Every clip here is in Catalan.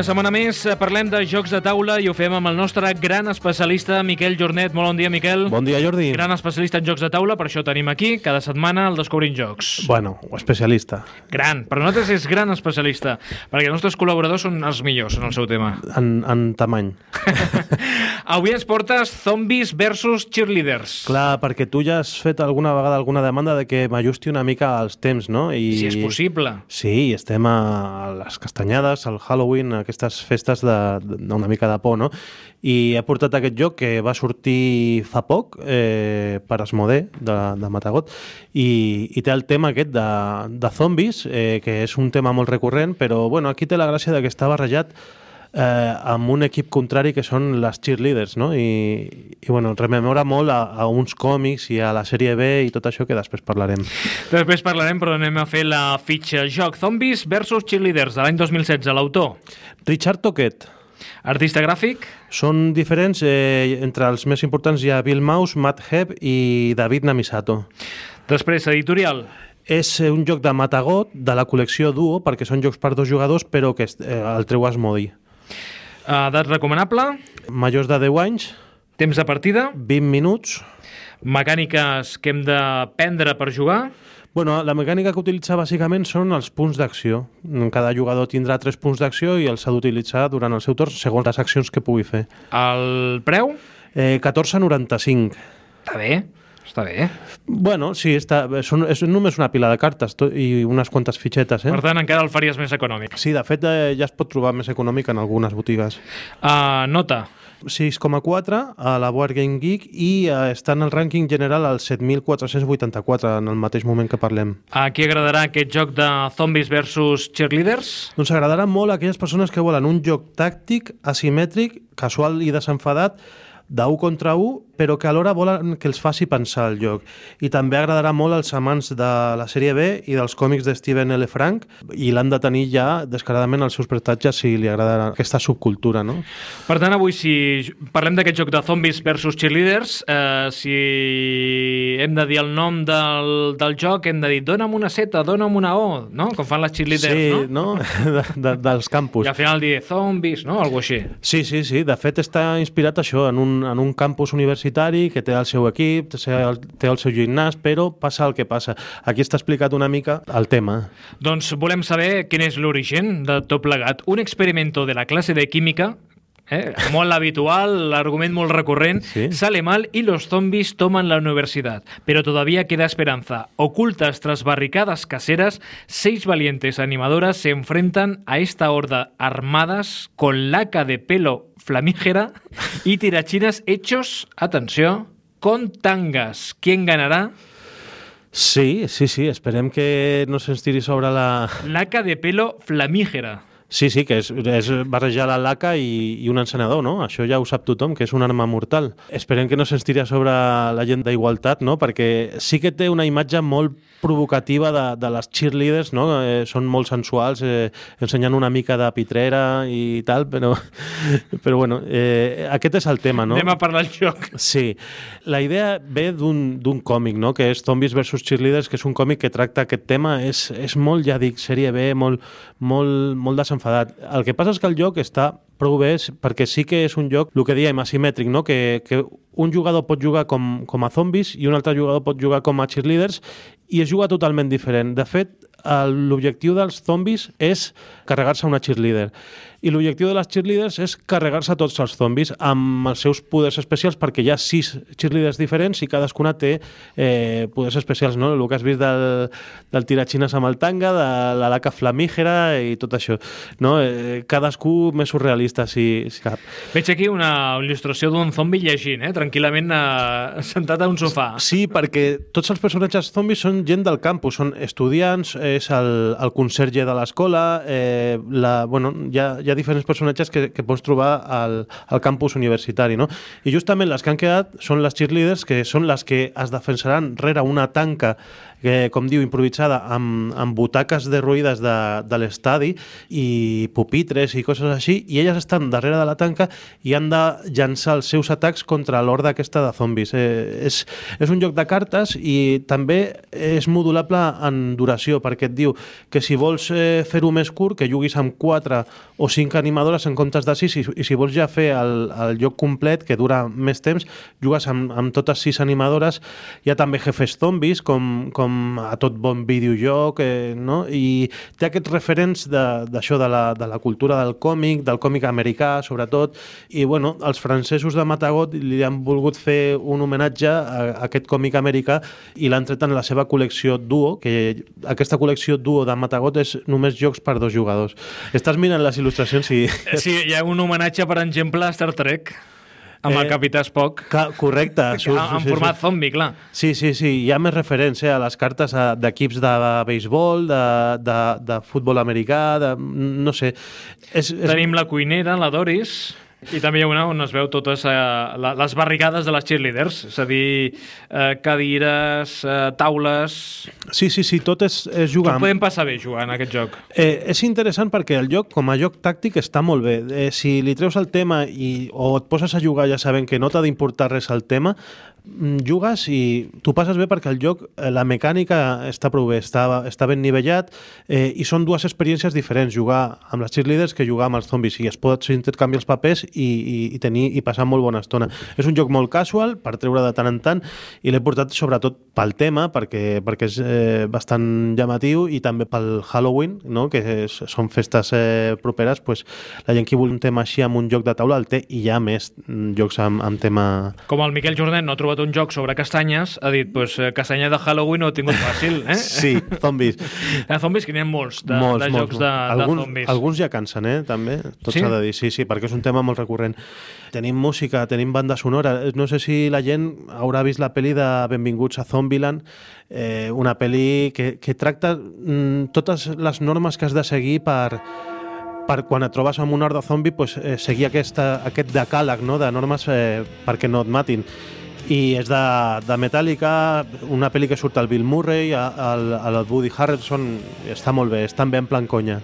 una setmana més parlem de jocs de taula i ho fem amb el nostre gran especialista Miquel Jornet. Molt bon dia, Miquel. Bon dia, Jordi. Gran especialista en jocs de taula, per això tenim aquí cada setmana el Descobrint Jocs. Bueno, especialista. Gran. Per nosaltres és gran especialista, perquè els nostres col·laboradors són els millors en el seu tema. En, en tamany. Avui ens portes zombies versus cheerleaders. Clar, perquè tu ja has fet alguna vegada alguna demanda de que m'ajusti una mica als temps, no? I... Si és possible. Sí, estem a les castanyades, al Halloween, aquestes festes d'una mica de por, no? I he portat aquest joc que va sortir fa poc eh, per Asmodee, de, de Matagot, i, i té el tema aquest de, de zombis, eh, que és un tema molt recurrent, però bueno, aquí té la gràcia de que està barrejat eh, amb un equip contrari que són les cheerleaders, no? I, i bueno, rememora molt a, a uns còmics i a la sèrie B i tot això que després parlarem. Després parlarem, però anem a fer la fitxa. Joc Zombies versus Cheerleaders de l'any 2016. L'autor? Richard Toquet. Artista gràfic? Són diferents. Eh, entre els més importants hi ha Bill Maus, Matt Hebb i David Namisato. Després, editorial? És un joc de Matagot, de la col·lecció Duo, perquè són jocs per dos jugadors, però que eh, el treu Asmodi. Edat recomanable? Majors de 10 anys. Temps de partida? 20 minuts. Mecàniques que hem d'aprendre per jugar? Bueno, la mecànica que utilitza bàsicament són els punts d'acció. Cada jugador tindrà tres punts d'acció i els ha d'utilitzar durant el seu torn segons les accions que pugui fer. El preu? Eh, 14,95. Està bé. Està bé. Bueno, sí, està, són, és només una pila de cartes to, i unes quantes fitxetes. Eh? Per tant, encara el faries més econòmic. Sí, de fet, eh, ja es pot trobar més econòmic en algunes botigues. Uh, nota. 6,4 a la Board Game Geek i uh, està en el rànquing general al 7.484 en el mateix moment que parlem. A qui agradarà aquest joc de zombies versus cheerleaders? Doncs agradarà molt a aquelles persones que volen un joc tàctic, asimètric, casual i desenfadat, d'un contra un, però que alhora volen que els faci pensar el joc. I també agradarà molt als amants de la sèrie B i dels còmics de Steven L. Frank i l'han de tenir ja descaradament als seus prestatges si li agrada aquesta subcultura, no? Per tant, avui si parlem d'aquest joc de zombies versus cheerleaders, eh, si hem de dir el nom del, del joc, hem de dir dona'm una seta, dona'm una O, no? Com fan les cheerleaders, sí, no? no? De, de, dels campus. I al final dir zombies, no? Algo així. Sí, sí, sí. De fet, està inspirat això en un, en un campus universitari que té el seu equip, té el seu gimnàs, però passa el que passa. Aquí està explicat una mica el tema. Doncs volem saber quin és l'origen de tot plegat. Un experimento de la classe de química Eh? Molt habitual, argument molt recurrent. Sí. Sale mal y los zombies toman la universidad. Pero todavía queda esperanza. Ocultas tras barricadas caseras, seis valientes animadoras se enfrentan a esta horda armadas con laca de pelo flamígera y tirachinas hechos, atenció, con tangas. ¿Quién ganará? Sí, sí, sí. Esperem que no se'ns tiri sobre la... Laca de pelo flamígera. Sí, sí, que és, és barrejar la laca i, i un encenedor, no? Això ja ho sap tothom, que és una arma mortal. Esperem que no se'ns tiri a sobre la gent d'igualtat, no? Perquè sí que té una imatge molt provocativa de, de les cheerleaders, no? Eh, són molt sensuals, eh, ensenyant una mica de pitrera i tal, però, però bueno, eh, aquest és el tema, no? Anem a parlar del joc. Sí. La idea ve d'un còmic, no? Que és Zombies vs Cheerleaders, que és un còmic que tracta aquest tema. És, és molt, ja dic, sèrie B, molt, molt, molt desenfadat enfadat. El que passa és que el joc està prou bé perquè sí que és un joc, el que diem, asimètric, no? que, que un jugador pot jugar com, com a zombis i un altre jugador pot jugar com a cheerleaders i es juga totalment diferent. De fet, l'objectiu dels zombis és carregar-se una cheerleader i l'objectiu de les cheerleaders és carregar-se tots els zombis amb els seus poders especials perquè hi ha sis cheerleaders diferents i cadascuna té eh, poders especials, no? El que has vist del, del tiratxines amb el tanga, de la laca flamígera i tot això, no? Eh, cadascú més surrealista, si, si cap. Veig aquí una il·lustració d'un zombi llegint, eh? tranquil·lament eh, sentat a un sofà. Sí, perquè tots els personatges zombis són gent del campus, són estudiants, és el, el conserge de l'escola, eh, la, bueno, hi ha, hi ha diferents personatges que, que pots trobar al, al campus universitari, no? I justament les que han quedat són les cheerleaders, que són les que es defensaran rere una tanca que, com diu, improvisada, amb, amb butaques derruïdes de, de l'estadi i pupitres i coses així, i elles estan darrere de la tanca i han de llançar els seus atacs contra l'horda aquesta de zombis. Eh, és, és un joc de cartes i també és modulable en duració, perquè que et diu que si vols eh, fer-ho més curt, que juguis amb 4 o 5 animadores en comptes de 6 i, i si vols ja fer el, el joc complet, que dura més temps, jugues amb, amb totes 6 animadores. Hi ha també jefes zombis, com, com a tot bon videojoc, eh, no? i té aquests referents d'això de, de, la, de la cultura del còmic, del còmic americà, sobretot, i bueno, els francesos de Matagot li han volgut fer un homenatge a, a aquest còmic americà i l'han tret en la seva col·lecció Duo, que aquesta col·lecció Duo de Matagot és només jocs per dos jugadors. Estàs mirant les il·lustracions i... Sí, hi ha un homenatge, per exemple, a Star Trek amb eh, el Capità Spock. Que, correcte. Surt, en sí, format sí. zombi, clar. Sí, sí, sí. Hi ha més referència a les cartes d'equips de béisbol, de, de, de futbol americà, de, no sé. És, és... Tenim la cuinera, la Doris... I també hi ha una on es veu totes eh, les barricades de les cheerleaders, és a dir, eh, cadires, eh, taules... Sí, sí, sí, tot és, és jugar. Tot podem passar bé jugant aquest joc. Eh, és interessant perquè el joc, com a joc tàctic, està molt bé. Eh, si li treus el tema i, o et poses a jugar ja sabent que no t'ha d'importar res el tema, jugues i tu passes bé perquè el joc, eh, la mecànica està prou bé, està, està ben nivellat eh, i són dues experiències diferents, jugar amb les cheerleaders que jugar amb els zombis i es pot intercanviar els papers i, i, i tenir i passar molt bona estona. És un joc molt casual per treure de tant en tant i l'he portat sobretot pel tema perquè, perquè és eh, bastant llamatiu i també pel Halloween, no? que és, són festes eh, properes, pues, la gent que vol un tema així amb un joc de taula el té i hi ha més mm, jocs amb, amb tema... Com el Miquel Jordan no trobat un joc sobre castanyes, ha dit, pues, eh, castanya de Halloween ho he tingut fàcil, eh? Sí, zombis. De zombis que n'hi ha molts, de, molts, de molts, jocs de, alguns, de zombis. Alguns ja cansen, eh, també, tot s'ha sí? de dir, sí, sí, perquè és un tema molt recurrent. Tenim música, tenim banda sonora, no sé si la gent haurà vist la pel·li de Benvinguts a Zombieland, eh, una pel·li que, que tracta mm, totes les normes que has de seguir per, per quan et trobes amb un hort de zombi pues, eh, seguir aquesta, aquest decàleg no? de normes eh, perquè no et matin i és de, de Metallica, una pel·li que surt al Bill Murray, al, al Woody Harrelson, està molt bé, està bé en plan conya.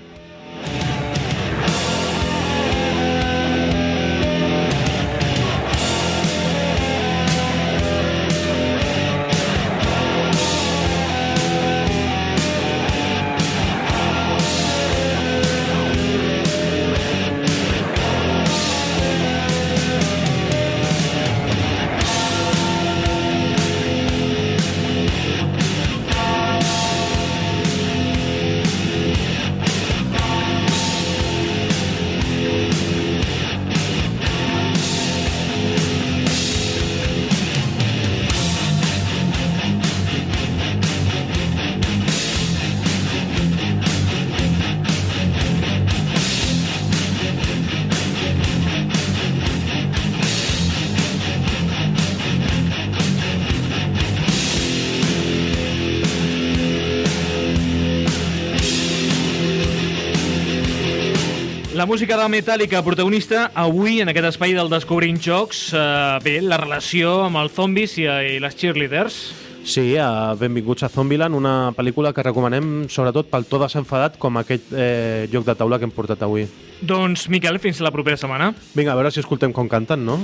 La música de Metallica, protagonista avui en aquest espai del Descobrint Jocs. Eh, bé, la relació amb els zombis i, i les cheerleaders. Sí, a Benvinguts a Zombieland, una pel·lícula que recomanem sobretot pel to desenfadat com aquest eh, joc de taula que hem portat avui. Doncs, Miquel, fins la propera setmana. Vinga, a veure si escoltem com canten, no?